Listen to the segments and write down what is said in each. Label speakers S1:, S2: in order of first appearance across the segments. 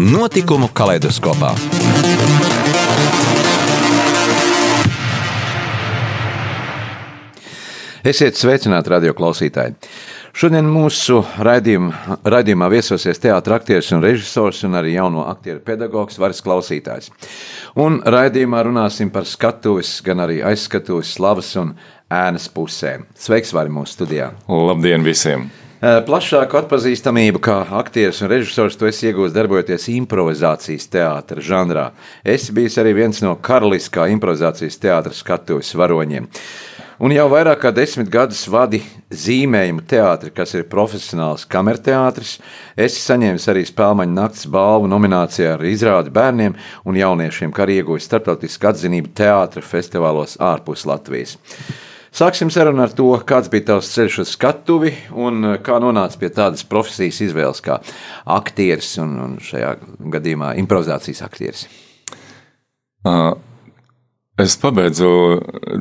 S1: Notikumu kaleidoskopā. Esiet sveicināti, radio klausītāji! Šodien mūsu raidījumā, raidījumā viesosies teātris, aktieris un režisors, un arī jauno aktieru pedagogs, varas klausītājs. Un raidījumā runāsim par skatuves, gan arī aizskatuves, slavas un ēnas pusēm. Sveiks, Vari, mūsu studijā!
S2: Labdien visiem!
S1: Plašāku atpazīstamību kā aktieris un režisors tu esi iegūmis darbojoties improvizācijas teātris žanrā. Es biju arī viens no karaliskā improvizācijas teātris skatuves varoņiem. Un jau vairāk kā desmit gadus vadi zīmējumu teātri, kas ir profesionāls kamerteātris. Es saņēmu arī spēļu nakts balvu nominācijā ar izrādi bērniem un jauniešiem, kā arī ieguvis starptautisku atzinību teātris festivālos ārpus Latvijas. Sāksim sarunu ar to, kāds bija tavs ceļš uz skatuvi un eh, kā nonāca pie tādas profesijas izvēles kā aktieris un, un šajā gadījumā improvizācijas aktieris.
S2: Uh, es pabeidzu.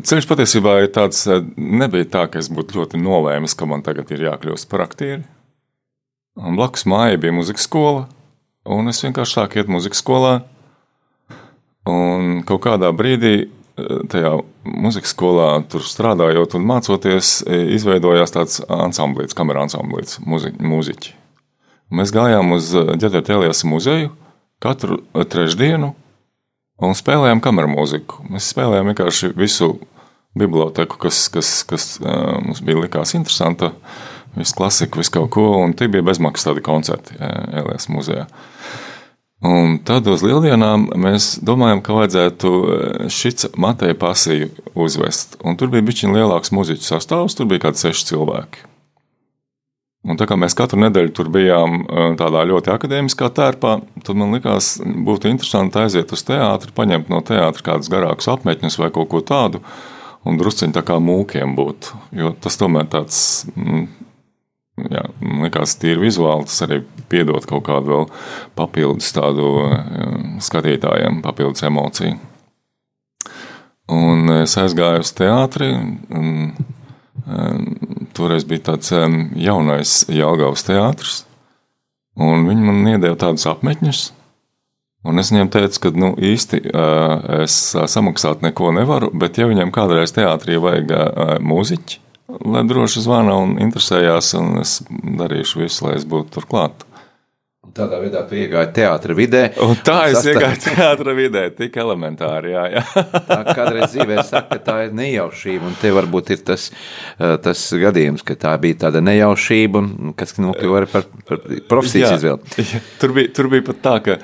S2: Ceļš patiesībā ir tāds, nebija tā, ka es būtu ļoti nolēmis, ka man tagad ir jākļūst par aktieri. Un blakus mājai bija muzika skola, un es vienkārši sāku iet muzika skolā. Un kaut kādā brīdī tajā muzikas skolā, tur strādājot un mācoties, izveidojās tāds ansamblīts, kamera ansamblīts, muzi, mūziķi. Mēs gājām uz Ģeterta Elijas muzeju katru trešdienu un spēlējām kameru mūziku. Mēs spēlējām vienkārši visu biblioteku, kas, kas, kas mums bija likās interesanta, visu klasiku, visu kaut ko, un tie bija bezmaksas tādi koncerti Elijas muzejā. Un tad uz lieldienām mēs domājam, ka vajadzētu eh, šits Mateja pasiju uzvest. Un tur bija bišķiņ lielāks muziķu sastāvs, tur bija kādi seši cilvēki. Un tā kā mēs katru nedēļu tur bijām eh, tādā ļoti akadēmiskā tērpā, tad man likās, būtu interesanti aiziet uz teātri, paņemt no teātra kādus garākus apmetņus vai kaut ko tādu, un drusciņi tā kā mūkiem būt. Jo tas tomēr tāds mm, jā, liekas, tīri vizuāli tas arī piedod kaut kādu vēl papildus tādu skatītājiem, papildus emociju. Un es aizgāju uz teātri. Un, toreiz bija tāds jaunais Jālgavas teātris, un viņi man iedeva tādus apmetņus. Un es viņiem teicu, ka nu, īsti es samaksāt neko nevaru, bet ja viņiem kādreiz teātrī vajag mūziķi, lai droši zvana un interesējās, un es darīšu visu, lai es būtu turklāt.
S1: Tādā veidā tu iegāji teātris vidē.
S2: Un tā es sastāv... iegāju teātris vidē, tik elementāri. Jā, jā.
S1: tā kādreiz dzīvē saka, ka tā ir nejaušība, un te varbūt ir tas, tas gadījums, ka tā bija tāda nejaušība, un kas nokļuva arī par, par profesijas izvēli.
S2: Tur, bija, tur bija pat tā, ka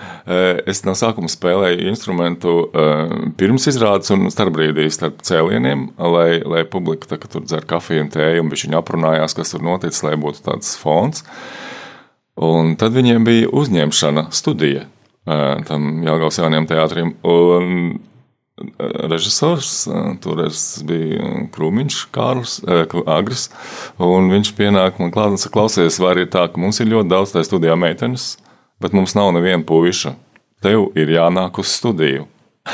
S2: es no sākuma spēlēju instrumentu pirms izrādes un starpbrīdī starp cēlieniem, lai, lai publika tā, tur dzer kafiju un tēju, un viņi aprunājās, kas tur noticis, lai būtu tāds fons. Un tad viņiem bija uzņemšana studija tam Jāgaus jaunajam teātrim. Un režisors, toreiz bija Krūmiņš, Kārlis, Agris, un viņš pienāk man klāt un saka, klausies, vai ir tā, ka mums ir ļoti daudz tajā studijā meitenes, bet mums nav neviena puiša. Tev ir jānāk uz studiju.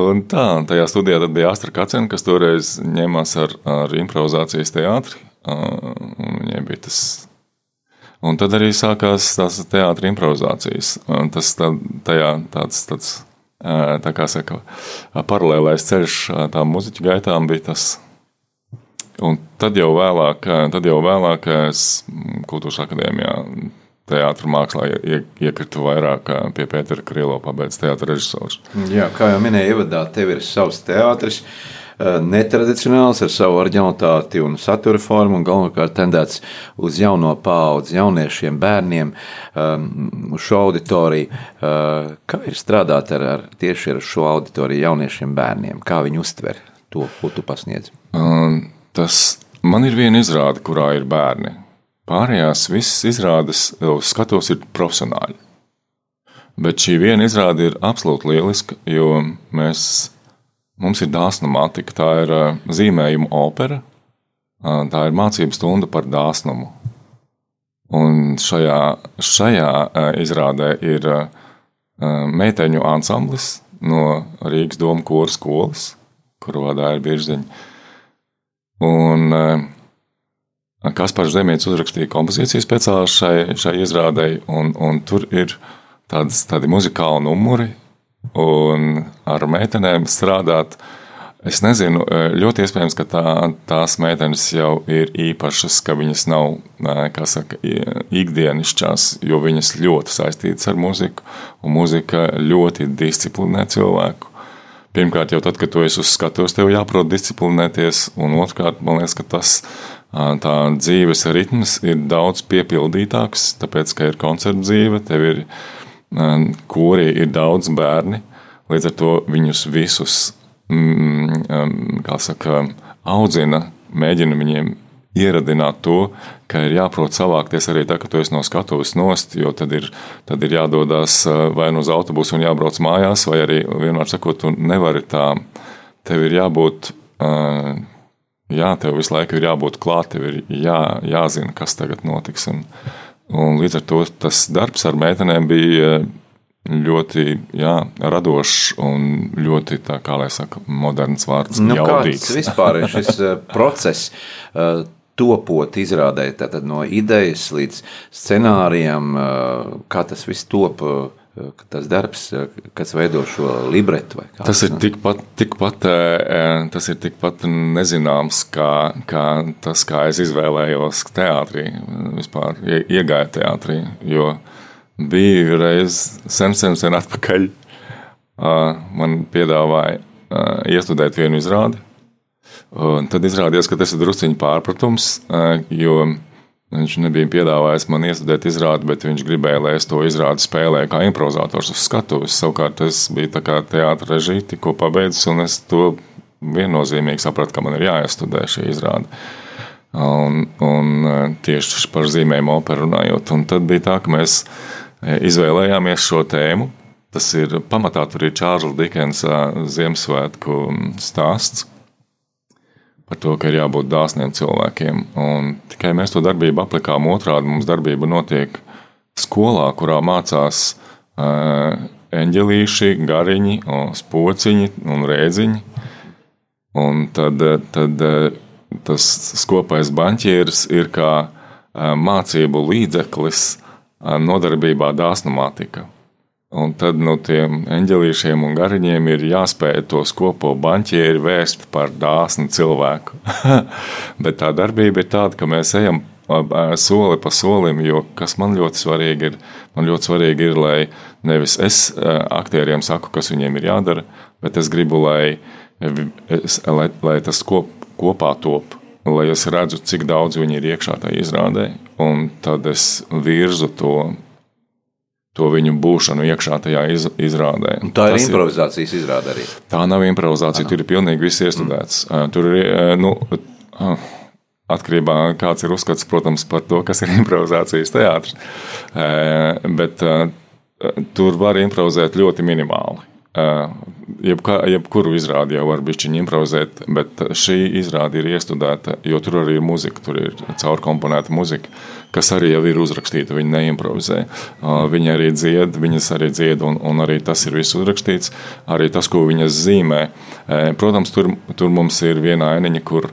S2: un tā, tajā studijā bija Astra Kacena, kas toreiz ņēmās ar, ar improvizācijas teātri. Viņai bija tas Un tad arī sākās tās teātris improvizācijas. Un tas tā, tajā tāds, tāds tā kā saka, paralēlais ceļš tām muziķu gaitām bija tas. Un tad jau vēlāk, tad jau vēlāk es kultūras akadēmijā teātris mākslā iekritu vairāk pie Pētera Krilo, pabeigts teātris režisors.
S1: Jā, kā jau minēju, ievadā tev ir savs teātris. Eh, netradicionāls ar savu originalitāti un satura formu, un galvenokārt tendēts uz jauno paudzi, jauniešiem, bērniem, um, uz šo auditoriju. Uh, kā ir strādāt ar, ar tieši ar šo auditoriju, jauniešiem, bērniem? Kā viņi uztver to, ko tu pasniedz?
S2: Um, tas man ir viena izrāde, kurā ir bērni. pārējās visas izrādes uz skatuves ir profesionāļi. Bet šī viena izrāde ir absolūti lieliska, jo mēs, mums ir dāsnumātika, tā ir zīmējuma opera, tā ir mācību stunda par dāsnumu. Un šajā, šajā izrādē ir meiteņu ansamblis no Rīgas Doma kora skolas, kuru vadā ir Biržziņa. Un Kaspars Zemīts uzrakstīja kompozīcijas speciāli šai, šai izrādei, un, un tur ir tādas, tādi muzikāli numuri, un ar meitenēm strādāt. Es nezinu, ļoti iespējams, ka tā, tās meitenes jau ir īpašas, ka viņas nav, kā saka, ikdienišķās, jo viņas ļoti saistītas ar muziku, un muzika ļoti disciplinē cilvēku. Pirmkārt, jau tad, kad tu esi uz skatuves, tev jāprot disciplinēties, un otrkārt, man liekas, ka tas tā dzīves ritms ir daudz piepildītāks, tāpēc, ka ir koncerta dzīve, tev ir kuri ir daudz bērni, līdz ar to viņus visus, mm, kā saka, audzina, mēģina viņiem ieradināt to, ka ir jāprot savākties arī tā, ka tu esi no skatuves nost, jo tad ir, tad ir jādodas vai nu uz autobusu un jābrauc mājās, vai arī vienmēr sakot, tu nevari tā, tev ir jābūt, jā, tev visu laiku ir jābūt klāt, tev ir jā, jāzina, kas tagad notiks. Un, un līdz ar to tas darbs ar meitenēm bija ļoti jā, radošs un ļoti, tā kā lai saka, moderns vārds.
S1: Nu, jaudīgs. kāds vispār ir šis process? topot izrādē, no idejas līdz scenārijam, kā tas viss top. Tas darbs, kas veido šo libretu,
S2: tas ir tikpat, tikpat, tas ir tikpat nezināms, kā, kā tas, kā es izvēlējos teātrī, vispār iegāju teātrī. Jo bija reiz sen, sen, sen atpakaļ, man piedāvāja iestudēt vienu izrādi Un tad izrādījās, ka tas ir drusciņš pārpratums, jo viņš nebija piedāvājis man iestudēt izrādi, bet viņš gribēja, lai es to izrādi spēlēju kā improvizators uz skatuves. Savukārt es biju tā kā teātris režija, tikko pabeidzis, un es to viennozīmīgi sapratu, ka man ir jāiestudē šī izrāde. Un, un tieši par zīmējumu operu runājot. Un tad bija tā, ka mēs izvēlējāmies šo tēmu. Tas ir pamatā ir Čārlis Dikensa Ziemassvētku stāsts par to, ka ir jābūt dāsniem cilvēkiem. Un tikai mēs to darbību aplikām otrādi. Mums darbība notiek skolā, kurā mācās uh, eņģelīši, gariņi, spociņi un rēdziņi. Un tad, tad tas skopais banķieris ir kā mācību līdzeklis nodarbībā dāsnumātika. Un tad no tiem eņģelīšiem un gariņiem ir jāspēj to skopo banķieri vēst par dāsnu cilvēku. Bet tā darbība ir tāda, ka mēs ejam soli pa solim, jo kas man ļoti svarīgi ir, man ļoti svarīgi ir, lai nevis es aktieriem saku, kas viņiem ir jādara, bet es gribu, lai, lai, lai tas kop, kopā top, lai es redzu, cik daudz viņi ir iekšā tajā izrādē, un tad es virzu to to viņu būšanu iekšā tajā iz, izrādē.
S1: Un tā ir Tas improvizācijas ir, izrāde arī.
S2: Tā nav improvizācija, Aha. tur ir pilnīgi viss iestudēts. Mm. Tur ir, nu, atkarībā no tā, kāds ir uzskats, protams, par to, kas ir improvizācijas teātris. Bet tur var improvizēt ļoti minimāli. Jebkā, jebkuru izrādi jau var bišķiņi improvizēt, bet šī izrāde ir iestudēta, jo tur arī ir muzika, tur ir caurkomponēta muzika, kas arī jau ir uzrakstīta, viņi neimprovizē. Viņi arī dzied, viņas arī dzied, un, un arī tas ir viss uzrakstīts, arī tas, ko viņas zīmē. Protams, tur, tur mums ir viena ainiņa, kur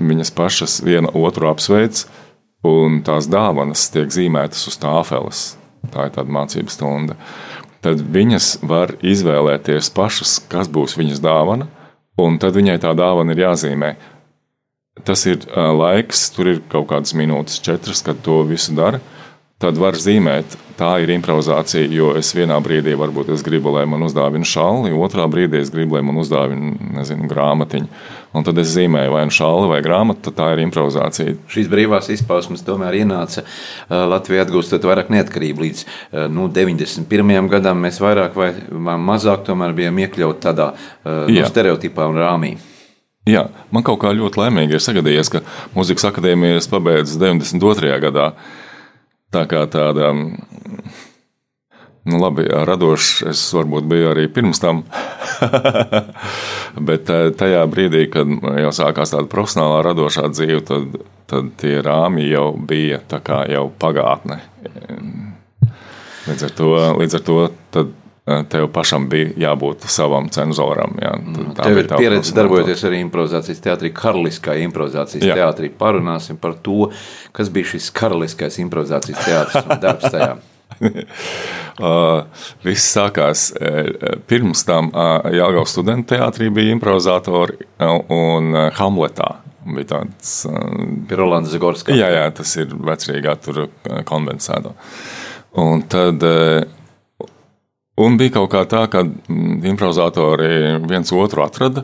S2: viņas pašas viena otru apsveic, un tās dāvanas tiek zīmētas uz tāfeles. Tā ir tāda mācības stunda tad viņas var izvēlēties pašas, kas būs viņas dāvana, un tad viņai tā dāvana ir jāzīmē. Tas ir laiks, tur ir kaut kādas minūtes, četras, kad to visu dara tad var zīmēt, tā ir improvizācija. Jo es vienā brīdī varbūt es gribu, lai man uzdāvina šāli, otrā brīdī es gribu, lai man uzdāvina nezinu, grāmatiņu. Un tad es zīmēju vai nu šāli vai grāmatu, tā ir improvizācija.
S1: Šīs brīvās izpausmes tomēr ienāca Latvijā atgūstot vairāk neatkarību. Līdz nu, 91. gadam mēs vairāk vai mazāk bijām iekļauti tādā nu, stereotipā un rāmī.
S2: Jā, man kaut kā ļoti laimīgi ir sagadījies, ka Mūzikas akadēmijas pabeigts 92. gadā. Tā kā tāda, nu labi, radošs es varbūt biju arī pirms tam, bet eh, tajā brīdī, kad jau sākās tāda profesionālā radošā dzīve, tad, tad tie rāmji jau bija tā kā jau pagātne. Līdz ar to, līdz ar to tad tev pašam bija jābūt savam cenzoram. Jā.
S1: Mm. Tev ir pieredze darbojoties arī improvizācijas teātrī, karaliskā improvizācijas jā. teātrī. Parunāsim par to, kas bija šis karaliskais improvizācijas teātris un darbs tajā.
S2: uh, viss sākās pirms tam uh, Jāgaunas studentu teātrī bija improvizatori un uh, Hamletā. Bija tāds
S1: Rolands Zagorskis.
S2: Jā, jā, tas ir vecrīgā tur konvencēta. Un tad Un bija kaut kā tā, ka mm, improvizatori viens otru atrada.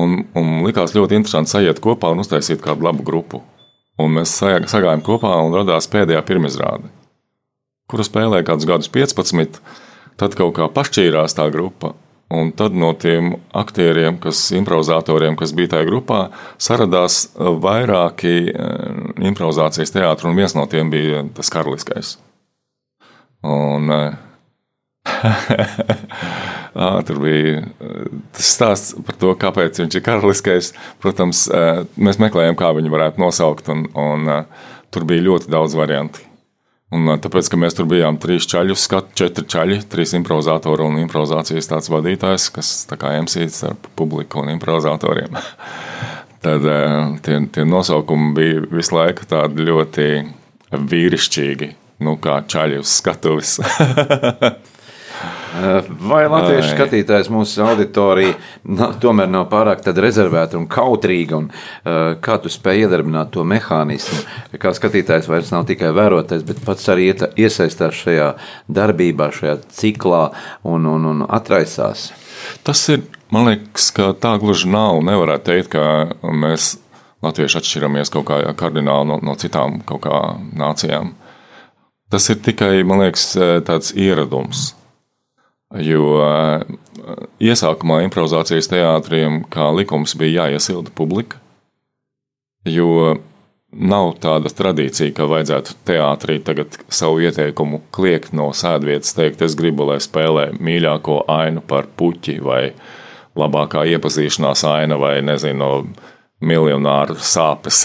S2: Un, un likās ļoti interesanti sajiet kopā un uztaisīt kādu labu grupu. Un mēs sagājām kopā un radās pēdējā pirmizrāde, kuru spēlēja kādus gadus 15. Tad kaut kā pašķīrās tā grupa. Un tad no tiem aktieriem, kas improvizatoriem, kas bija tajā grupā, saradās vairāki eh, improvizācijas teātri, un viens no tiem bija tas karaliskais. Un, uh, Tur bija tas stāsts par to, kāpēc viņš ir karaliskais. Protams, mēs meklējām, kā viņu varētu nosaukt, un, un tur bija ļoti daudz variantu. Un, tāpēc, ka mēs tur bijām trīs čaļu skati, četri čaļi, trīs improvizatori un improvizācijas tāds vadītājs, kas tā kā emsīts ar publiku un improvizatoriem. Tad tie, tie nosaukumi bija visu laiku tādi ļoti vīrišķīgi, nu kā uz skatuves.
S1: Vai latviešu Ai. skatītājs mūsu auditorija na, tomēr nav pārāk rezervēta un kautrīga? Un, uh, kā tu spēj iedarbināt to mehānismu? Kā skatītājs vairs nav tikai vērotais, bet pats arī iesaistās šajā darbībā, šajā ciklā un, un, un atraisās.
S2: Tas ir, man liekas, ka tā gluži nav. Nevarētu teikt, ka mēs latvieši atšķiramies kaut kā kardināli no, no citām nācijām. Tas ir tikai, man liekas, tāds ieradums. Jo eh, iesākumā improvizācijas teātriem kā likums bija jāiesilda publika, jo nav tāda tradīcija, ka vajadzētu teātrī tagad savu ieteikumu kliegt no sēdvietas, teikt, es gribu, lai spēlē mīļāko ainu par puķi vai labākā iepazīšanās aina vai nezinu, no miljonāru sāpes.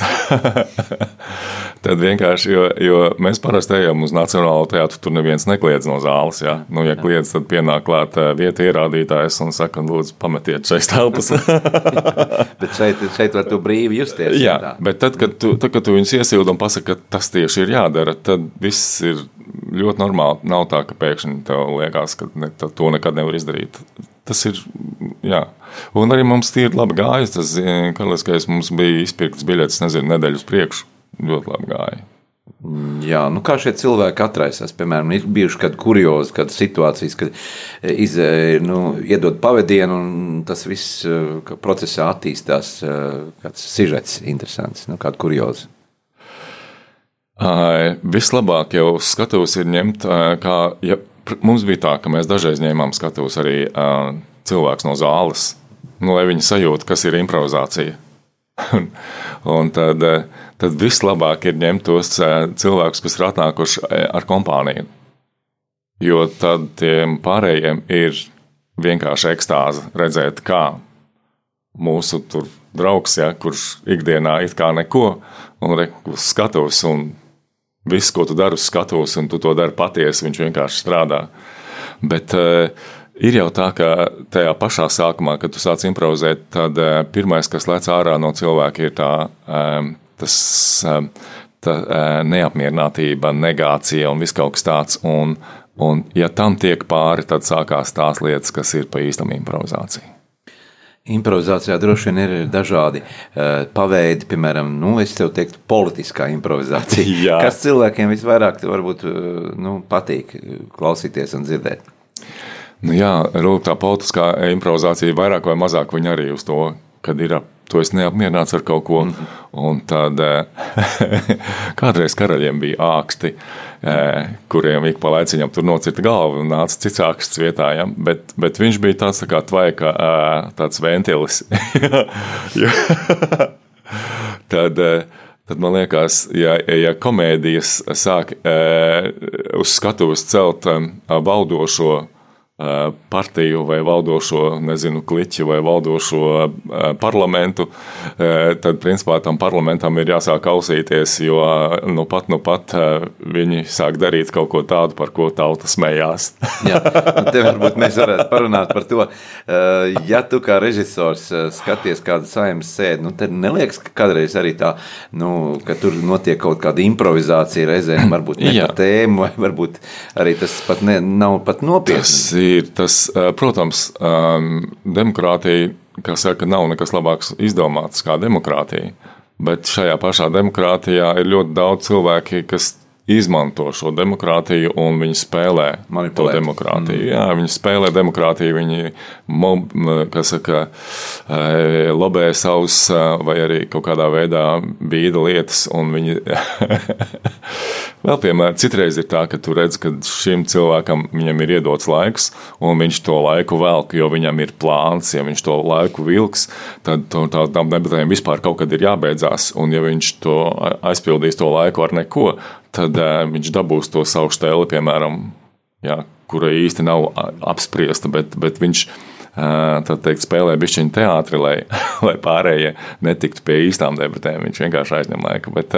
S2: Tad vienkārši, jo, jo mēs parasti ejam uz Nacionālo teātru, tur neviens nekliedz no zāles. Ja, nu, ja kliedz, tad pienāk klāt eh, vieta ierādītājs un saka, lūdzu, pametiet šeit telpas.
S1: bet šeit, šeit var tu brīvi justies.
S2: Jā, tā. bet tad, kad tu, tad, kad tu viņus iesildi un pasaki, ka tas tieši ir jādara, tad viss ir ļoti normāli. Nav tā, ka pēkšņi tev liekas, ka ne, to nekad nevar izdarīt. Tas ir, jā. Un arī mums tīri labi gājas. Tas karaliskais mums bija izpirkts biļetes, nezinu, nedēļu uz priekšu. Ļoti labi gāja.
S1: Jā, nu kā šie cilvēki atraisās? Piemēram, ir bijuši kādi kuriozi, kādas situācijas, kad iz, nu, iedod pavadienu, un tas viss procesā attīstās. Kāds sižets interesants, nu, kāda kurioza.
S2: Vislabāk jau skatos ir ņemt, kā ja mums bija tā, ka mēs dažreiz ņēmām skatos arī uh, cilvēks no zāles, nu, lai viņi sajūta, kas ir improvizācija. un tad, tad vislabāk ir ņemt tos cilvēkus, kas ir atnākuši ar kompāniju. Jo tad tiem pārējiem ir vienkārši ekstāze redzēt, kā mūsu draugs, ja, kurš ikdienā it kā neko, un skatos un viss, ko tu dari uz skatuves, un tu to dari patiesi, viņš vienkārši strādā. Bet uh, ir jau tā, ka tajā pašā sākumā, kad tu sāc improvizēt, tad uh, pirmais, kas lec ārā no cilvēka, ir tā, um, tas, um, tā uh, neapmierinātība, negācija un viss kaut kas tāds. Un, un, ja tam tiek pāri, tad sākās tās lietas, kas ir pa īstam improvizācija.
S1: Improvizācijā droši vien ir dažādi uh, paveidi, piemēram, nu, es tev teiktu, politiskā improvizācija. Jā. Kas cilvēkiem visvairāk varbūt, uh, nu, patīk klausīties un dzirdēt?
S2: Nu, jā, tā politiskā improvizācija vairāk vai mazāk viņa arī uz to, kad ir tu esi neapmierināts ar kaut ko. Mm. Un tad kādreiz karaļiem bija āksti, kuriem ik pa laiciņam tur nocirta galva un nāca cits āksts vietā. Ja? Bet, bet viņš bija tāds tā kā tvaika, tāds ventilis. tad, tad man liekas, ja, ja komēdijas sāk uz skatuves celt valdošo partiju vai valdošo, nezinu, kliķi vai valdošo parlamentu, tad principā tam parlamentam ir jāsāk klausīties, jo nu pat, nu pat viņi sāk darīt kaut ko tādu, par ko tauta smējās.
S1: Jā, nu te varbūt mēs varētu parunāt par to, ja tu kā režisors skaties kādu saimnes sēdi, nu tad neliekas, ka kādreiz arī tā, nu, ka tur notiek kaut kāda improvizācija reizēm, varbūt ne par tēmu, vai varbūt arī tas pat ne, nav pat nopietni
S2: ir tas, protams, demokrātija, kā saka, nav nekas labāks izdomāts kā demokrātija. Bet šajā pašā demokrātijā ir ļoti daudz cilvēki, kas izmanto šo demokrātiju un viņi spēlē Manipulēt. to demokrātiju. Mm. Jā, viņi spēlē demokrātiju, viņi mob, saka, lobē savus vai arī kaut kādā veidā bīda lietas. Viņi Vēl piemēram, citreiz ir tā, ka tu redz, ka šim cilvēkam ir iedots laiks, un viņš to laiku velk, jo viņam ir plāns. Ja viņš to laiku vilks, tad to, tā, tam debatēm vispār kaut kad ir jābeidzās. Un, ja viņš to aizpildīs to laiku ar neko, tad uh, viņš dabūs to savu stēli, piemēram, jā, kura īsti nav apspriesta, bet, bet viņš teikt, spēlē bišķiņu teātri, lai, lai pārējie netiktu pie īstām debatēm. Viņš vienkārši aizņem laiku. Bet,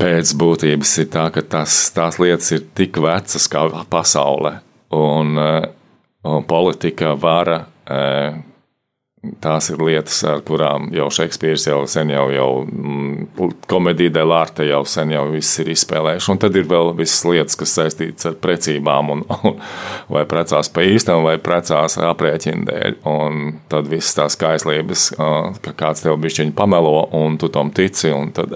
S2: pēc būtības ir tā, ka tas, tās lietas ir tik vecas kā pasaule, un, un politika, vara tās ir lietas, ar kurām jau Šekspīrs jau sen jau, jau mm, komēdija delārte jau sen jau viss ir izspēlējuši. Un tad ir vēl visas lietas, kas saistītas ar precībām, un, un vai precās pa īstam, vai precās aprēķina dēļ. Un tad viss tās kaislības, ka kāds tev bišķiņi pamelo, un tu tam tici. Tad,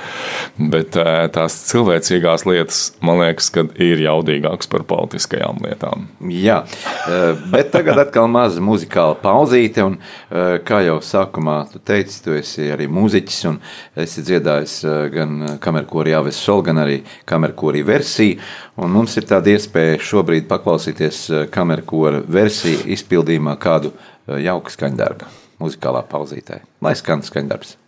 S2: bet tās cilvēcīgās lietas, man liekas, ir jaudīgākas par politiskajām lietām.
S1: Jā, bet tagad atkal maza muzikāla pauzīte un eh, kā jau sākumā tu teici, tu esi arī mūziķis un esi dziedājis eh, gan kamerkori Jāves Sol, gan arī kamerkori versiju, un mums ir tāda iespēja šobrīd paklausīties eh, kamerkora versiju izpildījumā kādu jauku skaņdarbu muzikālā pauzītē. Lai skan skaņdarbs!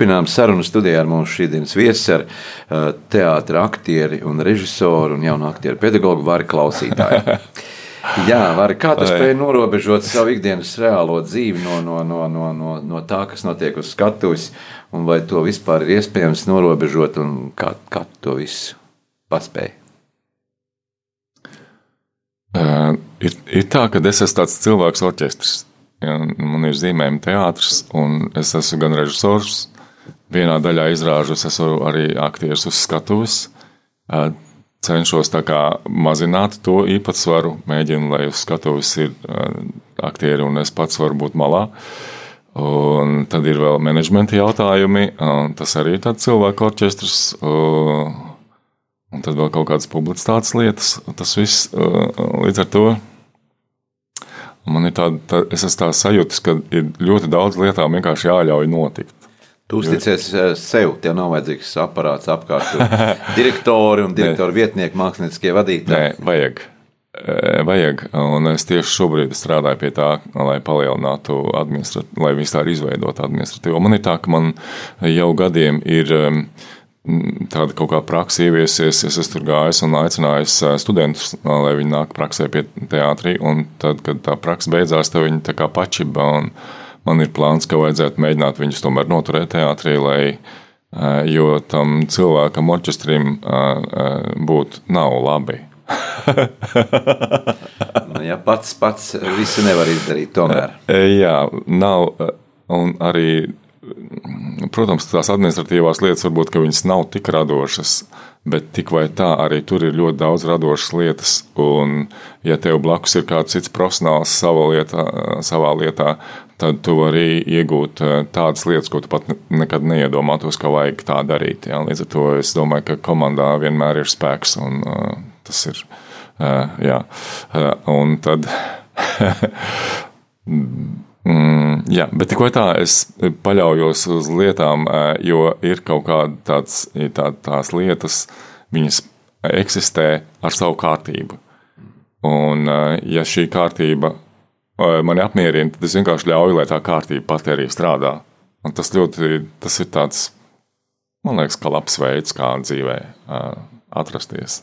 S1: Turpinām sarunu studijā ar mūsu šīsdienas viesi, ar uh, teātra aktieri un režisoru un jaunu aktieru pedagogu Vāri Klausītāju. Jā, var, kā tu spēj norobežot savu ikdienas reālo dzīvi no, no, no, no, no, no tā, kas notiek uz skatuves, un vai to vispār ir iespējams norobežot, un kā, kā to visu paspēji?
S2: Uh, ir, ir tā, ka es esmu tāds cilvēks orķestris. Ja, man ir zīmējuma teātris, un es esmu gan režisors, vienā daļā izrāžu, es esmu arī aktieris uz skatuves. Cenšos mazināt to īpatsvaru, mēģinu, lai uz skatuves ir aktieri un es pats varu būt malā. Un tad ir vēl menedžmenta jautājumi. Tas arī ir tāds cilvēku orķestris. Un tad vēl kaut kādas publicitātes lietas. Tas viss līdz ar to Man ir tāda, tā, es esmu tā sajūta, ka ir ļoti daudz lietām vienkārši jāļauj notikt.
S1: Tu uzticies eh, sev, tev nav vajadzīgs aparāts apkārt. Direktori un direktoru vietnieki, mākslinieckie vadītāji.
S2: Nē, vajag. Eh, vajag, un es tieši šobrīd strādāju pie tā, lai palielinātu lai vispār izveidotu administratīvo. Man ir tā, ka man jau gadiem ir tāda kaut kā praksa ieviesies. Es esmu tur gājis un aicinājis studentus, lai viņi nāk praksē pie teātrī. Un tad, kad tā praksa beidzās, tad viņi tā kā pačiba. Man ir plāns, ka vajadzētu mēģināt viņus tomēr noturēt teātrī, lai, jo tam cilvēkam, orķestrim būtu nav labi.
S1: nu, ja pats, pats visu nevar izdarīt, tomēr.
S2: Jā, nav. Un arī Protams, tās administratīvās lietas varbūt viņas nav tik radošas, bet tik vai tā arī tur ir ļoti daudz radošas lietas. Un, ja tev blakus ir kāds cits profesionāls savā lietā, savā lietā tad tu vari iegūt eh, tādas lietas, ko tu pat nekad neiedomātos, ka vajag tā darīt. Ja? Līdz ar to es domāju, ka komandā vienmēr ir spēks un uh, tas ir. Uh, jā, uh, un tad. Mm, jā, bet tikko tā es paļaujos uz lietām, jo ir kaut kādas tā, tās lietas, viņas eksistē ar savu kārtību. Un, ja šī kārtība mani apmierina, tad es vienkārši ļauju, lai tā kārtība pati arī strādā. Un tas ļoti, tas ir tāds, man liekas, ka labs veids, kā dzīvē atrasties.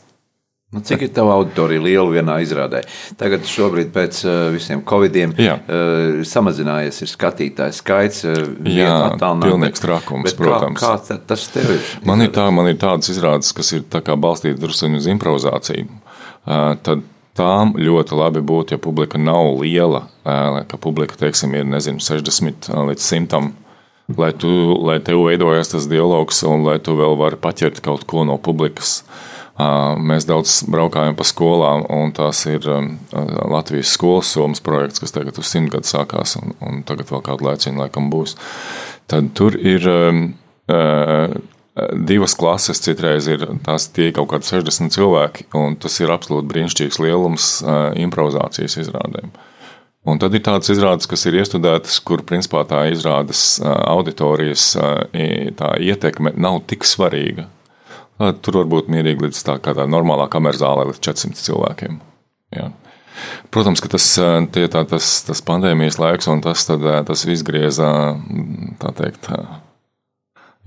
S1: Nu, cik ir tava auditorija liela vienā izrādē? Tagad, šobrīd, pēc visiem covidiem, Jā. samazinājies ir skatītāju skaits.
S2: Jā, pilnīgs trakums, protams.
S1: Kā, kā tas tev ir?
S2: Man ir, tā, man ir tādas izrādes, kas ir balstītas druskuļi uz improvizāciju. Tad tām ļoti labi būtu, ja publika nav liela, ka publika, teiksim, ir, nezinu, 60 līdz 100 lai, tu, lai tev veidojas tas dialogs un lai tu vēl vari paķert kaut ko no publikas. Mēs daudz braukājam pa skolām, un tās ir Latvijas skolas somas projekts, kas tagad uz simt gadu sākās, un, un tagad vēl kādu laiciņu laikam būs. Tad tur ir divas klases, citreiz ir tās tie kaut kādi 60 cilvēki, un tas ir absolūti brīnišķīgs lielums improvizācijas izrādēm. Un tad ir tādas izrādes, kas ir iestudētas, kur principā tā izrādes auditorijas tā ietekme nav tik svarīga. Tur var būt mierīgi līdz tā kā tā normālā kamerā zālē, līdz 400 cilvēkiem. Jā. Protams, ka tas, tie, tā, tas, tas pandēmijas laiks un tas, tad, tas izgrieza, tā teikt,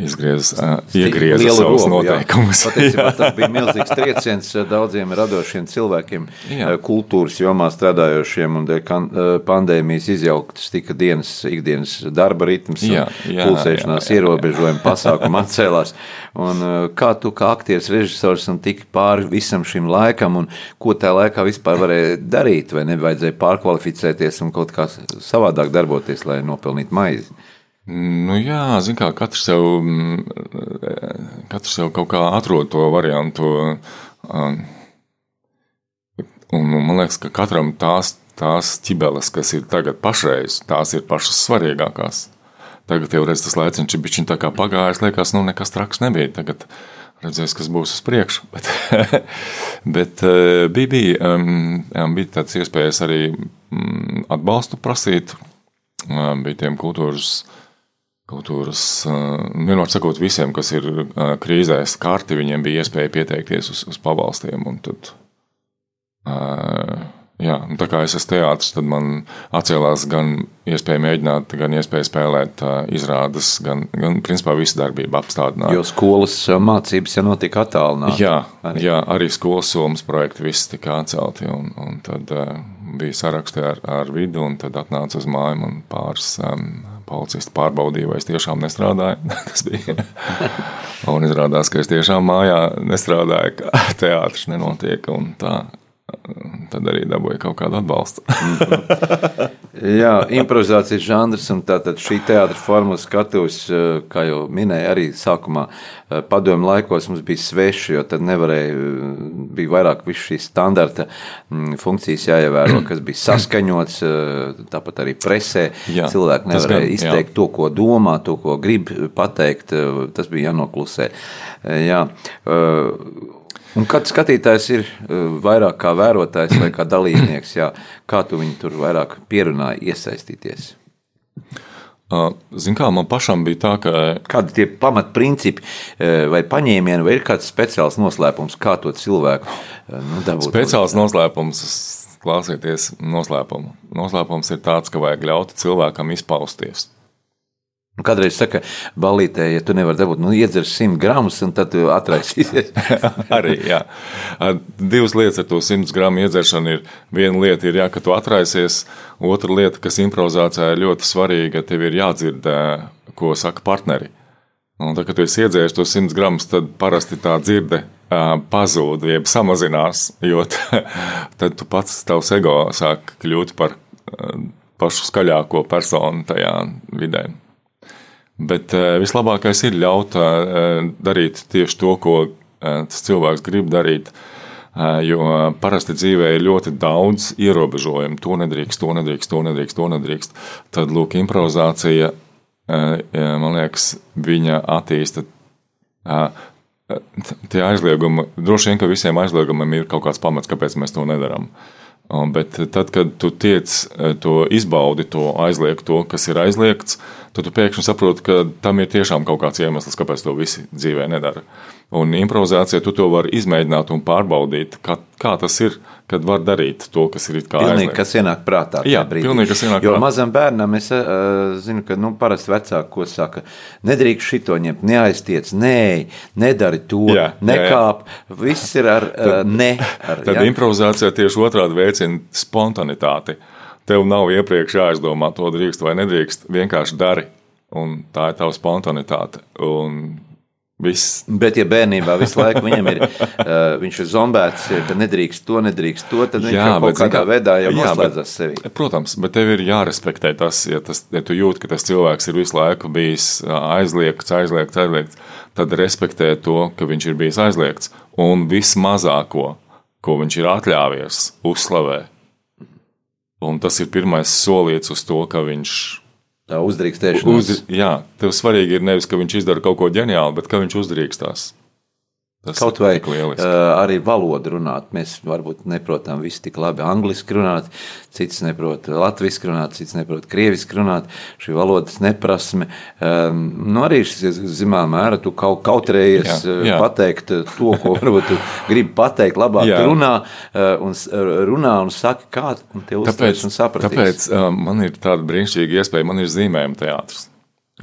S2: izgriez, iegrieza savus robu, noteikumus.
S1: Jā. Patiesībā tas bija milzīgs trieciens daudziem radošiem cilvēkiem, jā. kultūras jomā strādājošiem, un dēļ pandēmijas izjauktas tika dienas, ikdienas darba ritms, jā, jā, pulsēšanās jā, jā, ierobežojumi, pasākumi atcēlās. Un kā tu kā aktieris, režisors un tiki pāri visam šim laikam, un ko tajā laikā vispār varēja darīt, vai nevajadzēja pārkvalificēties un kaut kā savādāk darboties, lai nopelnītu maizi?
S2: Nu, jā, zin kā, katrs jau, mm, katrs jau kaut kā atrod to variantu. Um, un man liekas, ka katram tās, tās ķibeles, kas ir tagad pašreiz, tās ir pašas svarīgākās. Tagad jau redz, tas laiciņš ir bijis tā kā pagājis, liekas, nu nekas traks nebija. Tagad redzēs, kas būs uz priekšu. Bet, bet uh, bija, bija, um, bija tāds iespējas arī um, atbalstu prasīt. Um, bija tiem kultūras kultūras, vienmēr sakot, visiem, kas ir krīzēs, kārti, viņiem bija iespēja pieteikties uz, uz pabalstiem. Tad, Jā, tā kā es esmu teātris, tad man atcēlās gan iespēja mēģināt, gan iespēja spēlēt izrādes, gan, gan principā visu darbību apstādināt.
S1: Jo skolas mācības jau notika attālināti.
S2: Jā, arī. jā, arī skolas somas projekti viss tika atcelti, un, un tad bija saraksti ar, ar vidu, un tad atnāca uz māju un pāris um, policisti pārbaudīja, vai es tiešām nestrādāju. Tas bija. un izrādās, ka es tiešām mājā nestrādāju, ka teātris nenotiek, tā tad arī dabūja kaut kādu atbalstu.
S1: Jā, improvizācijas žanrs un tātad šī teātris forma skatuves, eh, kā jau minēja, arī sākumā eh, padomu laikos mums bija sveši, jo tad nevarēja, eh, bija vairāk visu šīs standarta mm, funkcijas jāievēro, kas bija saskaņots, tāpat arī presē. Jā, Cilvēki nevarēja gan, izteikt jā. to, ko domā, to, ko grib pateikt, tas bija jānoklusē. Jā. Un kad skatītājs ir e, vairāk kā vērotājs vai kā dalībnieks, jā, kā tu viņu tur vairāk pierunāji iesaistīties?
S2: Ziniet, kā man pašam bija tā, ka.
S1: Kādi tie pamatprincipi e, vai paņēmieni, vai ir kāds speciāls noslēpums, kā to cilvēku e, nu, dabūt?
S2: Speciāls noslēpums, klausieties, noslēpumu. Noslēpums ir tāds, ka vajag ļaut cilvēkam izpausties.
S1: Kādreiz saka, balītē, ja tu nevari dabūt, nu, iedzers 100 gramus, un tad atraisīsies.
S2: Arī, jā. Divas lietas ar to 100 gramu iedzeršanu ir. Viena lieta ir, jā, ka tu atraisies, otra lieta, kas improvizācijā ir ļoti svarīga, tev ir jādzird, ko saka partneri. Un tad, kad tu iedzēries to 100 gramus, tad parasti tā dzirde pazūd, jeb samazinās, jo tad tu pats, tavs ego sāk kļūt par pašu skaļāko personu tajā vidē. Bet eh, vislabākais ir ļaut eh, darīt tieši to, ko eh, tas cilvēks grib darīt. Jo parasti dzīvē ir ļoti daudz ierobežojumu. To nedrīkst, to nedrīkst, to nedrīkst, to nedrīkst. Tad, lūk, improvizācija, man liekas, viņa attīsta tie aizliegumi. Droši vien, ka visiem aizliegumiem ir kaut kāds pamats, kāpēc mēs to nedarām. Bet tad, kad tu tiec to izbaudi, to aizliegt, to, kas ir aizliegts, tad tu pēkšņi saproti, ka tam ir tiešām kaut kāds iemesls, kāpēc to visi dzīvē nedara. Un improvizācijā tu to vari izmēģināt un pārbaudīt, kā, kā tas ir, kad var darīt to, kas ir kā
S1: pilnīgi, aizliegt. kas ienāk prātā.
S2: Jā, pilnīgi, kas ienāk
S1: jo prātā. mazam bērnam es uh, zinu, ka nu, parasti vecāki, ko saka, nedrīkst šito ņemt, neaiztiec, nē, nedari to, jā, nekāp, jā, jā. viss ir ar uh, ne. Ar,
S2: tad jā. improvizācijā tieši otrādi veicina spontanitāti. Tev nav iepriekš jāizdomā, to drīkst vai nedrīkst, vienkārši dari. Un tā ir tava spontanitāte. Un Viss.
S1: Bet, ja bērnībā visu laiku viņam ir, uh, viņš ir zombēts, ka nedrīkst to, nedrīkst to, tad viņš jā, jau kaut kādā kā, veidā jau noslēdzas sevi.
S2: Protams, bet tev ir jārespektē tas, ja, tas, ja tu jūti, ka tas cilvēks ir visu laiku bijis aizliegts, aizliegts, aizliegts, tad respektē to, ka viņš ir bijis aizliegts. Un vismazāko, ko viņš ir atļāvies, uzslavē. Un tas ir pirmais solīts uz to, ka viņš
S1: Tā uzdrīkstēšana. Uz,
S2: jā, tev svarīgi ir nevis, ka viņš izdara kaut ko ģeniālu, bet ka viņš uzdrīkstās.
S1: Tas Kaut vai uh, arī valodu runāt. Mēs varbūt neprotam visi tik labi angliski runāt, cits neprot latviešu runāt, cits neprot krieviski runāt. Šī valodas neprasme. Um, nu arī, zināmā mērā, tu kaut kautrējies jā, jā. pateikt to, ko varbūt gribi pateikt, labāk jā. runā un runā un saka, kā un te uztvērs un sapratīs.
S2: Tāpēc uh, man ir tāda brīnišķīga iespēja, man ir zīmējuma teātris.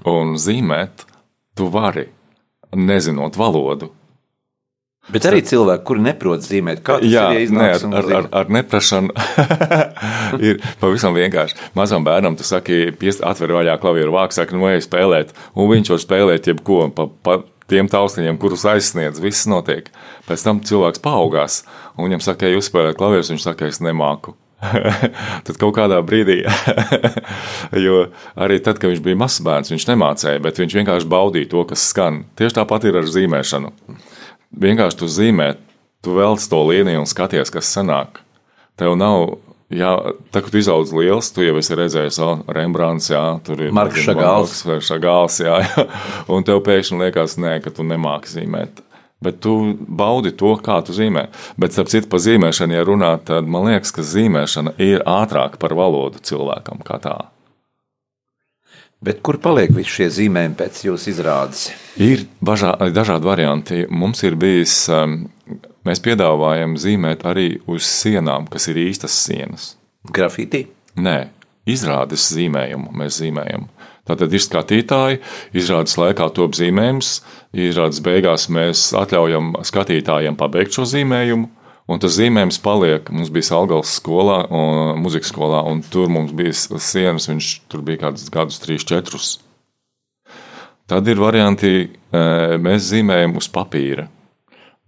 S2: Un zīmēt tu vari, nezinot valodu
S1: Bet arī cilvēki, kuri neprot zīmēt, kā tas Jā, ir
S2: ne, ar, ar, ar, ar neprašanu, ir pavisam vienkārši. Mazam bērnam tu saki, atver vaļā klavieru vāku, saka, nu ej spēlēt, un viņš var spēlēt jebko pa, pa tiem taustiņiem, kurus aizsniedz, viss notiek. Pēc tam cilvēks paaugās, un viņam saka, ej uzspēlēt klavierus, viņš saka, es nemāku. tad kaut kādā brīdī, jo arī tad, kad viņš bija mazs bērns, viņš nemācīja, bet viņš vienkārši baudīja to, kas skan. Tieši tāpat ir ar zīmēšanu vienkārši tu zīmē, tu velc to līniju un skaties, kas sanāk. Tev nav, jā, tā kā tu izaudz liels, tu jau esi redzējis, oh, Rembrandts, jā, tur ir
S1: Marks Šagāls.
S2: Šagāls, jā, jā, un tev pēkšņi liekas, nē, ka tu nemāki zīmēt. Bet tu baudi to, kā tu zīmē. Bet, starp citu, par zīmēšanu, ja runā, tad man liekas, ka zīmēšana ir ātrāka par valodu cilvēkam kā tādu.
S1: Bet kur paliek visi šie zīmējumi pēc jūsu izrādes?
S2: Ir bažā, dažādi varianti. Mums ir bijis, um, mēs piedāvājam zīmēt arī uz sienām, kas ir īstas sienas.
S1: Grafitī?
S2: Nē, izrādes zīmējumu mēs zīmējam. Tātad ir skatītāji, izrādes laikā top zīmējums, izrādes beigās mēs atļaujam skatītājiem pabeigt šo zīmējumu, Un tas zīmējums paliek. Mums bija Salgals skolā, un, muzikas skolā, un tur mums bija sienas, viņš tur bija kādus gadus, trīs, četrus. Tad ir varianti, e, mēs zīmējam uz papīra,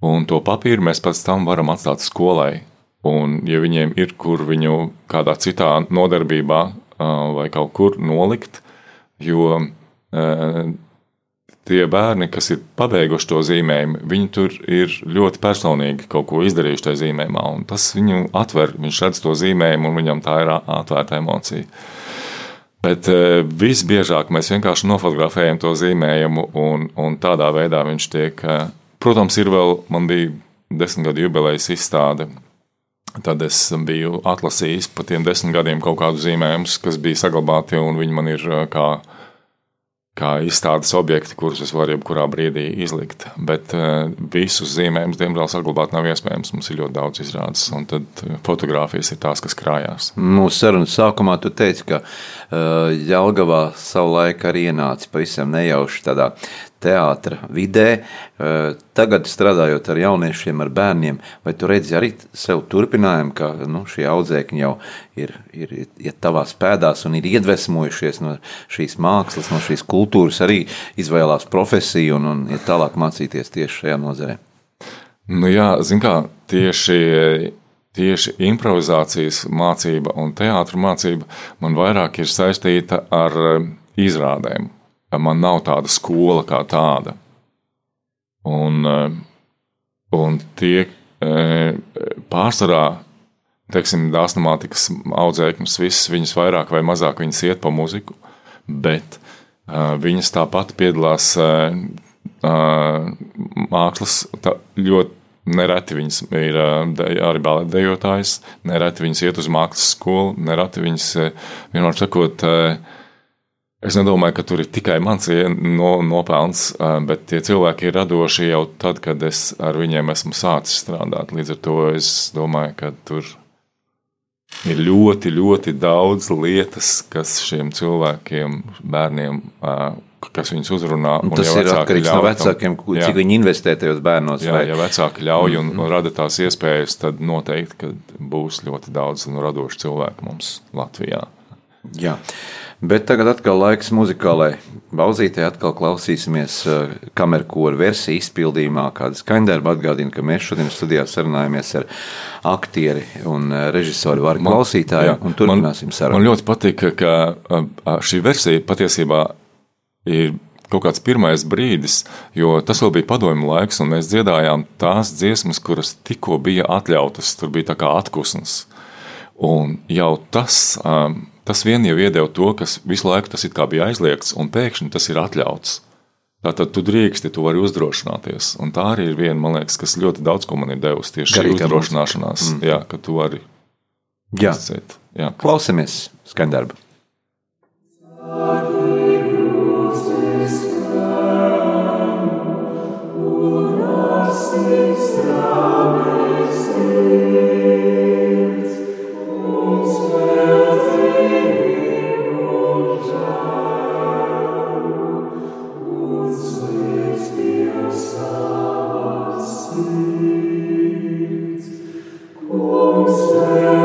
S2: un to papīru mēs pēc tam varam atstāt skolai. Un, ja viņiem ir kur viņu kādā citā nodarbībā vai kaut kur nolikt, jo e, tie bērni, kas ir pabeiguši to zīmējumu, viņi tur ir ļoti personīgi kaut ko izdarījuši tajā zīmējumā. Tas viņu atver, viņš redz to zīmējumu, un viņam tā ir atvērta emocija. Bet e, visbiežāk mēs vienkārši nofotografējam to zīmējumu, un, un tādā veidā viņš tiek. E, protams, ir vēl, man bija desmit gadu jubilejas izstāde. Tad es biju atlasījis pa tiem desmit gadiem kaut kādus zīmējumus, kas bija saglabāti, un viņi man ir e, kā kā izstādes objekti, kurus es varu jebkurā brīdī izlikt. Bet uh, visus zīmējumus, diemžēl, saglabāt nav iespējams. Mums ir ļoti daudz izrādes, un tad eh, fotografijas ir tās, kas krājās.
S1: Mūsu sarunas sākumā tu teici, ka uh, Jelgavā savulaik arī ienāca pavisam nejauši tādā teātra vidē. Tagad strādājot ar jauniešiem, ar bērniem, vai tu redzi arī sev turpinājumu, ka nu, šie audzēkņi jau ir, ir iet tavās pēdās un ir iedvesmojušies no šīs mākslas, no šīs kultūras, arī izvēlās profesiju un, un iet tālāk mācīties tieši šajā nozarē?
S2: Nu jā, zin kā, tieši tieši improvizācijas mācība un teātris mācība man vairāk ir saistīta ar izrādēm man nav tāda skola kā tāda. Un, eh, un tie eh, pārsvarā, teiksim, dāsnamātikas audzēkņus, visas viņas vairāk vai mazāk viņas iet pa muziku, bet eh, viņas tāpat piedalās mākslas tā, ļoti Nereti viņas ir arī balētdejotājs, nereti viņas iet uz mākslas skolu, nereti viņas, vienmēr sakot, Es nedomāju, ka tur ir tikai mans no, nopelns, bet tie cilvēki ir radoši jau tad, kad es ar viņiem esmu sācis strādāt. Līdz ar to es domāju, ka tur ir ļoti, ļoti daudz lietas, kas šiem cilvēkiem, bērniem, kas viņus uzrunā.
S1: Un tas ja ir atkarīgs no vecākiem, tam, cik viņi investē tajos bērnos.
S2: Jā, vai? ja vecāki ļauj un, un rada tās iespējas, tad noteikti būs ļoti daudz radošu cilvēku mums Latvijā.
S1: Jā. Bet tagad atkal laiks muzikālai pauzītē. Atkal klausīsimies eh, kamerkoru versiju izpildījumā, kāda skaņdarba atgādina, ka mēs šodien studijā sarunājamies ar aktieri un eh, režisoru Vārku klausītāju un turpināsim sarunu.
S2: Man ļoti patīk, ka šī versija patiesībā ir kaut kāds pirmais brīdis, jo tas vēl bija padomju laiks, un mēs dziedājām tās dziesmas, kuras tikko bija atļautas. Tur bija tā kā atkusnes. Un jau tas um, tas vien jau iedeva to, kas visu laiku tas bija aizliegts, un pēkšņi tas ir atļauts. Tātad tu drīksti, tu vari uzdrošināties. Un tā arī ir viena, man liekas, kas ļoti daudz ko man ir devusi tieši šī uzdrošināšanās, mm. jā, ka tu vari
S1: jā. izcēt. Jā. Klausamies skaņdarbu. Oh,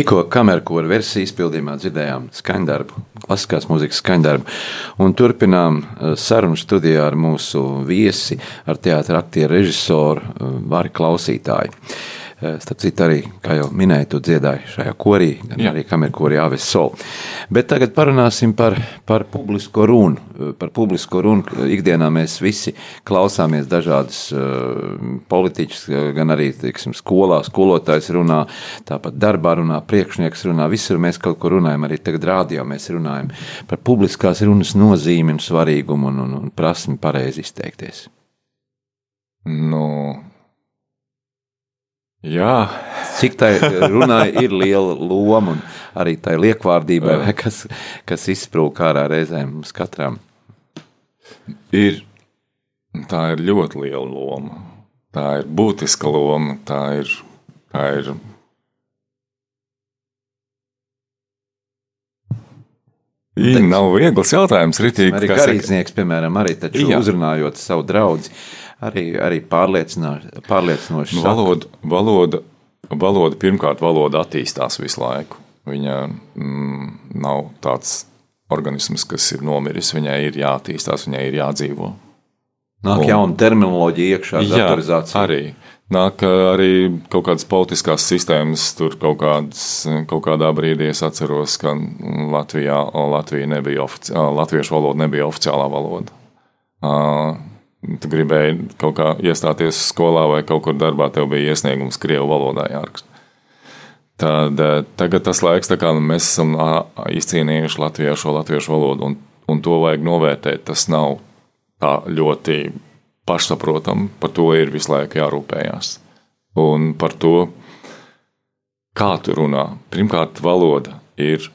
S1: Tikko kamerkora versija izpildījumā dzirdējām skaņdarbu, klasiskās mūzikas skaņdarbu, un turpinām eh, sarunu studijā ar mūsu viesi, ar teātra aktieru režisoru eh, Vāri Klausītāju. Eh, starp citu, arī, kā jau minēju, tu dziedāji šajā korī, gan Jā. arī kamerkorī Aves Sol. Bet tagad parunāsim par, par publisko runu. Eh, par publisko runu ikdienā mēs visi klausāmies dažādas uh, politiķus, gan arī, teiksim, skolā skolotājs runā, tāpat darbā runā, priekšnieks runā, visur mēs kaut ko runājam, arī tagad rādio mēs runājam par publiskās runas nozīmi un svarīgumu un, un, un prasmi pareizi izteikties.
S2: Nu, Jā.
S1: Cik tai runai ir liela loma un arī tai liekvārdībai, vai, kas, kas izsprūk ārā reizēm mums katram?
S2: Ir, tā ir ļoti liela loma. Tā ir būtiska loma. Tā ir, tā ir Jā, nav viegls jautājums. Ritīgi,
S1: arī garīdznieks, piemēram, arī uzrunājot savu draugu, arī, arī pārliecinoši.
S2: Nu, valoda, valoda, valoda, pirmkārt, valoda attīstās visu laiku. Viņa mm, nav tāds organisms, kas ir nomiris. Viņai ir jāattīstās, viņai ir jādzīvo.
S1: Nāk Un, jauna terminoloģija iekšā, datorizācija.
S2: Arī. Nāk arī kaut kādas politiskās sistēmas, tur kaut, kādas, kaut kādā brīdī es atceros, ka Latvijā Latvija nebija ofici, latviešu valoda nebija oficiālā valoda tu gribēji kaut kā iestāties skolā vai kaut kur darbā, tev bija iesniegums Krievu valodā jāraksta. Tad eh, tagad tas laiks, kā mēs esam izcīnījuši Latvijā šo latviešu valodu, un, un to vajag novērtēt. Tas nav tā ļoti pašsaprotami, par to ir visu laiku jārūpējās. Un par to, kā tu runā. Pirmkārt, valoda ir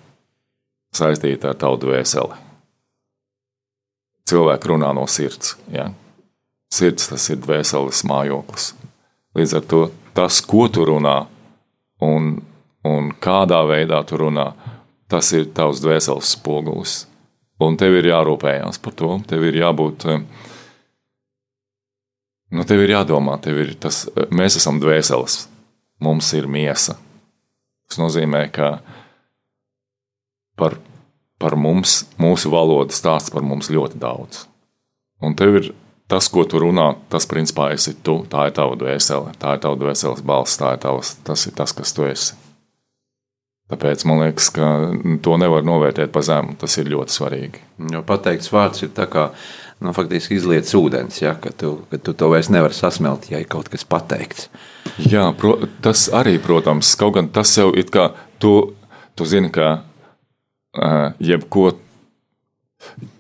S2: saistīta ar tautu vēseli. Cilvēki runā no sirds. Ja? Sirds tas ir dvēseles mājoklis. Līdz ar to tas, ko tu runā un, un kādā veidā tu runā, tas ir tavs dvēseles spogulis. Un tev ir jārūpējās par to. Tev ir jābūt, nu, tev ir jādomā, tev ir tas, mēs esam dvēseles, mums ir miesa. Tas nozīmē, ka par, par mums, mūsu valoda stāsta par mums ļoti daudz. Un tev ir tas, ko tu runā, tas principā esi tu. Tā ir tava dvēsele, tā ir tava dvēseles balss, tā ir tavs, tas ir tas, kas tu esi. Tāpēc man liekas, ka to nevar novērtēt pa zemu. Tas ir ļoti svarīgi.
S1: Jo pateikts vārds ir tā kā nu, faktiski izlietas ūdens, ja, ka, tu, ka tu to vairs nevari sasmelt, ja ir kaut kas pateikts.
S2: Jā, pro, tas arī, protams, kaut gan tas jau ir kā tu, tu zini, ka jebko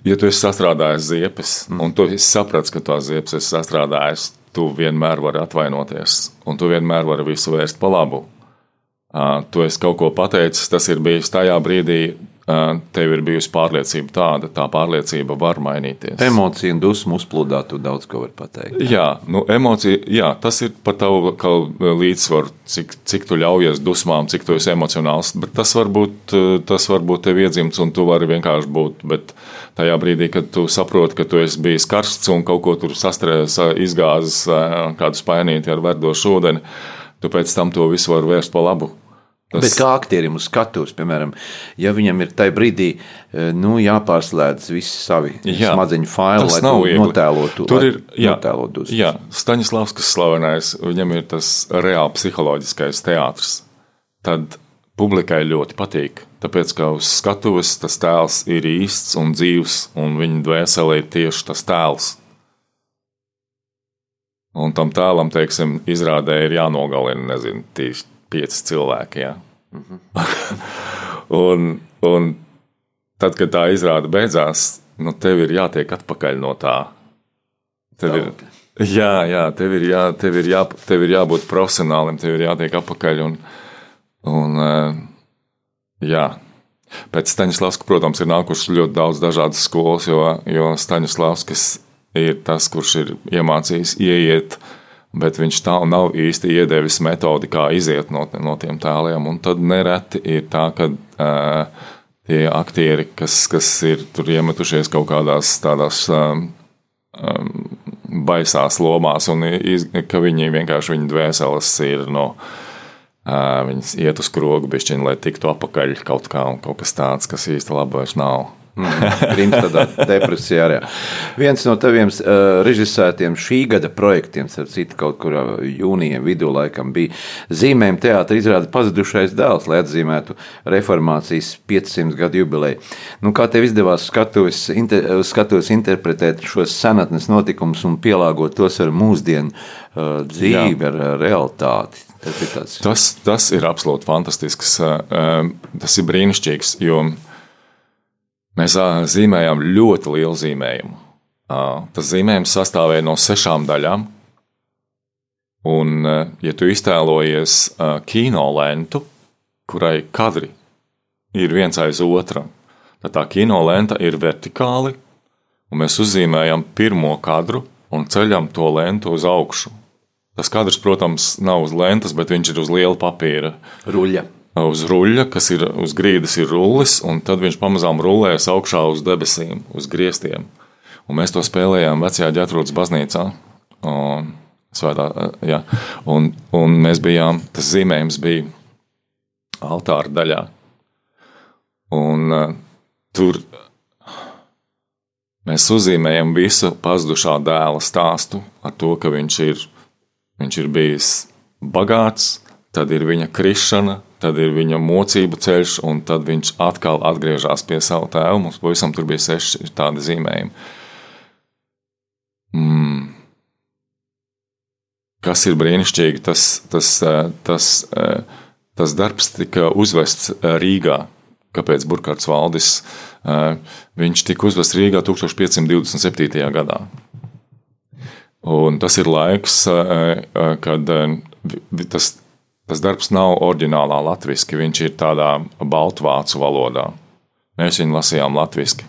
S2: Ja tu esi sastrādājis ziepes, un tu saprati, ka tās ziepes esi sastrādājis, tu vienmēr vari atvainoties, un tu vienmēr vari visu vērst pa labu. Tu esi kaut ko pateicis, tas ir bijis tajā brīdī, tev ir bijusi pārliecība tāda, tā pārliecība var mainīties.
S1: Emocija un dusmu uzplūdā, tu daudz ko vari pateikt.
S2: Jā, nu, emocija, jā, tas ir par tavu līdzsvaru, cik, cik tu ļaujies dusmām, cik tu esi emocionāls. Bet tas var būt, tas var būt tev iedzimts, un tu vari vienkārši būt. Bet tajā brīdī, kad tu saproti, ka tu esi bijis karsts un kaut ko tur sastrēdzis, izgāzis kādu spainīti ar verdošu ūdeni, tu pēc tam to visu vari vērst pa labu.
S1: Tas... Bet kā aktierim uz skatuves, piemēram, ja viņam ir tajā brīdī e, nu, jāpārslēdz visi savi jā, smadzeņu faili, lai nav notēlotu,
S2: tur ir notēlot jā, Staņislavs, kas slavenais, viņam ir tas reāli psiholoģiskais teātris. Tad publikai ļoti patīk, tāpēc, ka uz skatuves tas tēls ir īsts un dzīvs, un viņa dvēselē ir tieši tas tēls. Un tam tēlam, teiksim, izrādē ir jānogalina, nezinu, tieši pieci cilvēki. Ja? -hmm. un, un tad, kad tā izrāde beidzās, nu, tev ir jātiek atpakaļ no tā. Tev ir, jā, jā, tev ir, jā, tev ir, jā, tev ir jābūt profesionālim, tev ir jātiek atpakaļ. Un, un, eh, jā. Pēc Staņdārzs, protams, ir nākušas ļoti daudz dažādas skolas, jo, jo Staņdārzs ir tas, kurš ir iemācījis ieiet uh, bet viņš tā nav īsti iedevis metodi, kā iziet no, no tiem tēliem. Un tad nereti ir tā, ka uh, tie aktieri, kas, kas ir tur iemetušies kaut kādās tādās um, baisās lomās, un iz, ka viņi vienkārši viņu dvēseles ir no. Viņas iet uz skrogu, bišķiņ, lai tiktu apakaļ kaut, kā, kaut kas tāds, kas īsti labi vairs nav.
S1: Grims tādā depresijā arī. Viens no taviem uh, režisētiem šī gada projektiem, ar citu kaut kur jūnijā vidū laikam bija zīmējuma teātra izrāda pazudušais dēls, lai atzīmētu reformācijas 500 gadu jubileju. Nu, kā tev izdevās skatuves, inter, skatuves interpretēt šos senatnes notikumus un pielāgot tos ar mūsdienu uh, dzīvi, Jā. ar realitāti?
S2: Tas, tas, tas ir absolūti fantastisks. Uh, tas ir brīnišķīgs, jo Mēs zīmējām ļoti lielu zīmējumu. Tas zīmējums sastāvēja no sešām daļām. Un, ja tu iztēlojies kino lentu, kurai kadri ir viens aiz otra, tad tā kino lenta ir vertikāli, un mēs uzzīmējam pirmo kadru un ceļam to lentu uz augšu. Tas kadrs, protams, nav uz lentas, bet viņš ir uz liela papīra.
S1: Ruļļa
S2: uz ruļļa, kas ir uz grīdas, ir rullis, un tad viņš pamazām rullējas augšā uz debesīm, uz griestiem. Un mēs to spēlējām vecajā ģetrūdas baznīcā. Un, svētā, jā, un, un mēs bijām, tas zīmējums bija altāra daļā. Un uh, tur mēs uzzīmējam visu pazudušā dēla stāstu ar to, ka viņš ir, viņš ir bijis bagāts, tad ir viņa krišana, tad ir viņa mocību ceļš, un tad viņš atkal atgriežas pie sava tēva. Mums pavisam tur bija seši tādi zīmējumi. Mm. Kas ir brīnišķīgi, tas, tas, eh, tas, eh, tas darbs tika uzvests eh, Rīgā. Kāpēc Burkhards Valdis? Viņš tika uzvests Rīgā 1527. gadā. Un tas ir laiks, kad tas Tas darbs nav oriģinālā latviešu, viņš ir tādā baltvācu valodā. Mēs viņu lasījām latviešu.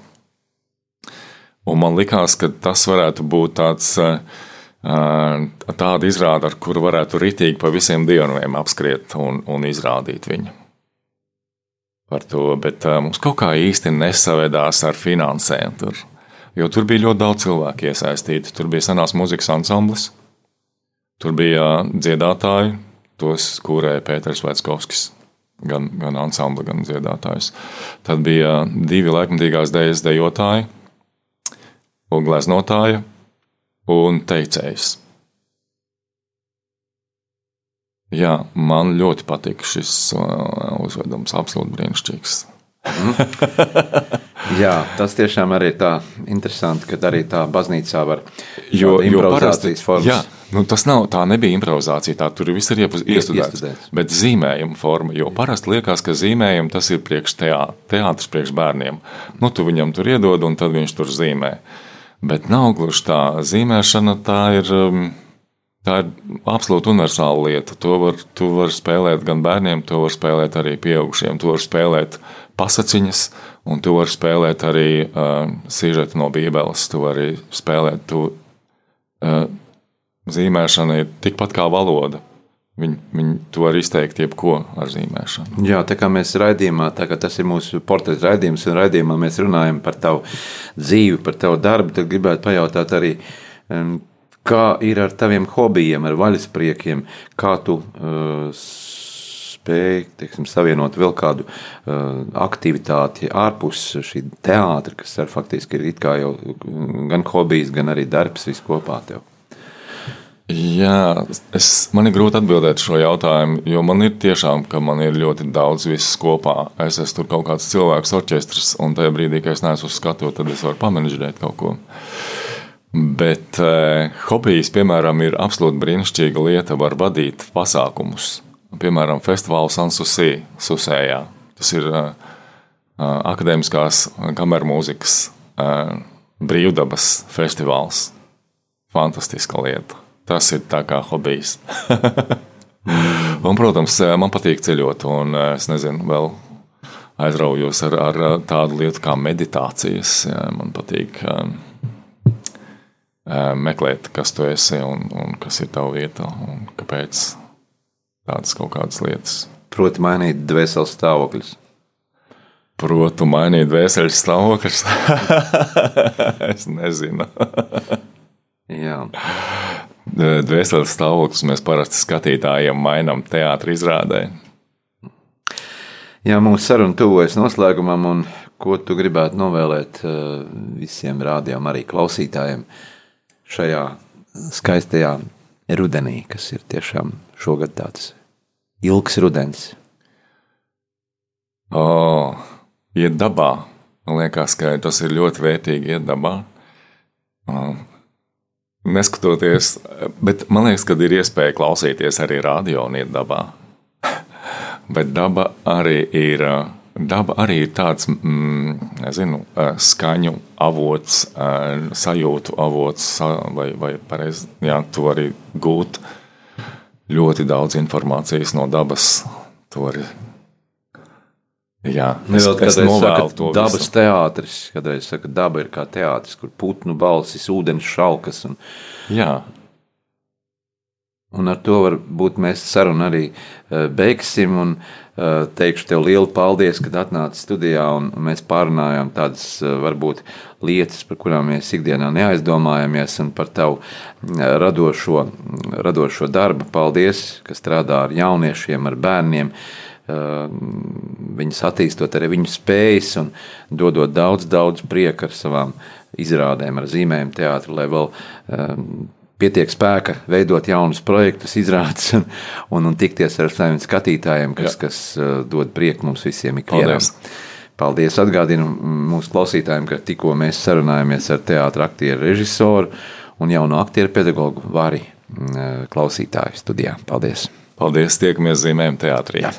S2: Un man likās, ka tas varētu būt tāds, tāda izrāde, ar kuru varētu ritīgi pa visiem dieniem apskriet un, un izrādīt viņu. Par to, bet mums kaut kā īsti nesavedās ar finansēm. Tur, jo tur bija ļoti daudz cilvēku iesaistīti. Tur bija senās muzikas ansamblis, tur bija dziedātāji, tos kūrēja Pēters Veckovskis. Gan, gan ansambli, gan dziedātājs. Tad bija divi laikmatīgās dēļas dejotāji, un gleznotāja un teicējs. Jā, man ļoti patīk šis uh, uzvedums, absolūti brīnišķīgs.
S1: Jā, tas tiešām arī ir tā interesanti, ka arī tā baznīcā var jo, improvizācijas jo formas. Jā,
S2: nu, tas nav, tā nebija improvizācija, tā tur viss ir iestudēts, bet zīmējuma forma, jo parasti liekas, ka zīmējumi tas ir priekš teā, teātris priekš bērniem. Nu, tu viņam tur iedod un tad viņš tur zīmē. Bet nav gluži tā zīmēšana, tā ir. Um, Tā ir absolūti universāla lieta. To var, to var spēlēt gan bērniem, to var spēlēt arī pieaugušiem. To var spēlēt pasakiņas, un tu vari spēlēt arī uh, sižetu no Bībeles. Tu vari spēlēt, tu, uh, zīmēšana ir tikpat kā valoda. Viņi, viņi to var izteikt jebko ar zīmēšanu.
S1: Jā, tā kā mēs raidījumā, tā kā tas ir mūsu portrets raidījums, un raidījumā mēs runājam par tavu dzīvi, par tavu darbu, tad gribētu pajautāt arī, kā ir ar taviem hobijiem, ar vaļaspriekiem, kā tu uh, spēj teiksim, savienot vēl kādu uh, aktivitāti ārpus šī teātra, kas ar faktiski ir jau gan hobijs, gan arī darbs viskopā tev?
S2: Jā, es, man ir grūti atbildēt šo jautājumu, jo man ir tiešām, ka man ir ļoti daudz visas kopā. Es esmu tur kaut kāds cilvēks orķestris, un tajā brīdī, kad es neesmu uz skatu, tad es varu pamanģēt kaut ko. Bet eh, hobijs, piemēram, ir absolūti brīnišķīga lieta. Var vadīt pasākumus piemēram, festivālu Sansusī, Susējā. Tas ir uh, akadēmiskās kameru mūzikas uh, brīvdabas festivāls. Fantastiska lieta. Tas ir tā kā hobijs. un, protams, man patīk ceļot, un es nezinu, vēl aizraujos ar, ar tādu lietu kā meditācijas. Man patīk um, meklēt, kas tu esi un, un kas ir tava vieta un kāpēc tādas kaut kādas lietas.
S1: Proti, mainīt dvēseles stāvokļus.
S2: Proti, mainīt dvēseles stāvokļus. es nezinu.
S1: Jā.
S2: dvēseles stāvoklis mēs parasti skatītājiem mainām teātris izrādē.
S1: Jā, mūsu saruna tuvojas noslēgumam, un ko tu gribētu novēlēt visiem rādījumam, arī klausītājiem šajā skaistajā rudenī, kas ir tiešām šogad tāds ilgs rudens?
S2: Oh, iet dabā. Man liekas, ka tas ir ļoti vērtīgi iet dabā. Neskatoties, bet man liekas, ka ir iespēja klausīties arī radio un iet dabā. Bet daba arī ir, daba arī ir tāds mm, nezinu, skaņu avots, sajūtu avots, vai, vai pareizi, jā, tu vari gūt ļoti daudz informācijas no dabas. Tu vari Jā,
S1: es, es novēlu to dabas visu. teātris. Kādreiz saka, daba ir kā teātris, kur putnu balsis, ūdens šalkas. Un,
S2: Jā.
S1: un ar to varbūt mēs sarunu arī uh, beigsim. Un, uh, teikšu tev lielu paldies, ka atnāci studijā un, mēs pārunājām tādas uh, varbūt lietas, par kurām mēs ikdienā neaizdomājamies, un par tavu radošo, radošo darbu. Paldies, ka strādā ar jauniešiem, ar bērniem. Uh, viņas attīstot arī viņu spējas un dodot daudz, daudz prieka ar savām izrādēm, ar zīmēm teātri, lai vēl pietiek spēka veidot jaunus projektus, izrādes un, un, un tikties ar saviem skatītājiem, kas, Jā. kas dod prieku mums visiem ikvienam. Paldies! Paldies! Atgādinu mūsu klausītājiem, ka tikko mēs sarunājāmies ar teātra aktieru režisoru un jaunu aktieru pedagogu Vāri klausītāju studijā. Paldies!
S2: Paldies, tiekamies zīmēm teātrī. Jā.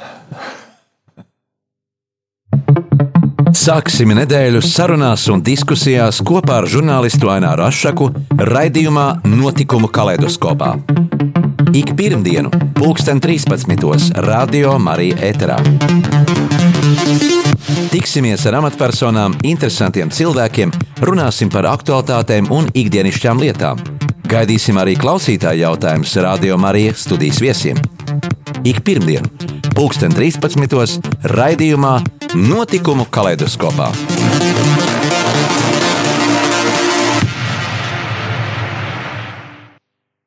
S3: Sāksim nedēļu sarunās un diskusijās kopā ar žurnālistu Aināru Rošu raidījumā Notikumu kaleidoskopā. Ik pirmdienu, 2013. Radio Marija Eterā. Tiksimies ar amatpersonām, interesantiem cilvēkiem, runāsim par aktuālitātēm un ikdienišķām lietām. Gaidīsim arī klausītāju jautājumus Radio Marija studijas viesiem ik pirmdienu, pulksten 13. raidījumā Notikumu kaleidoskopā.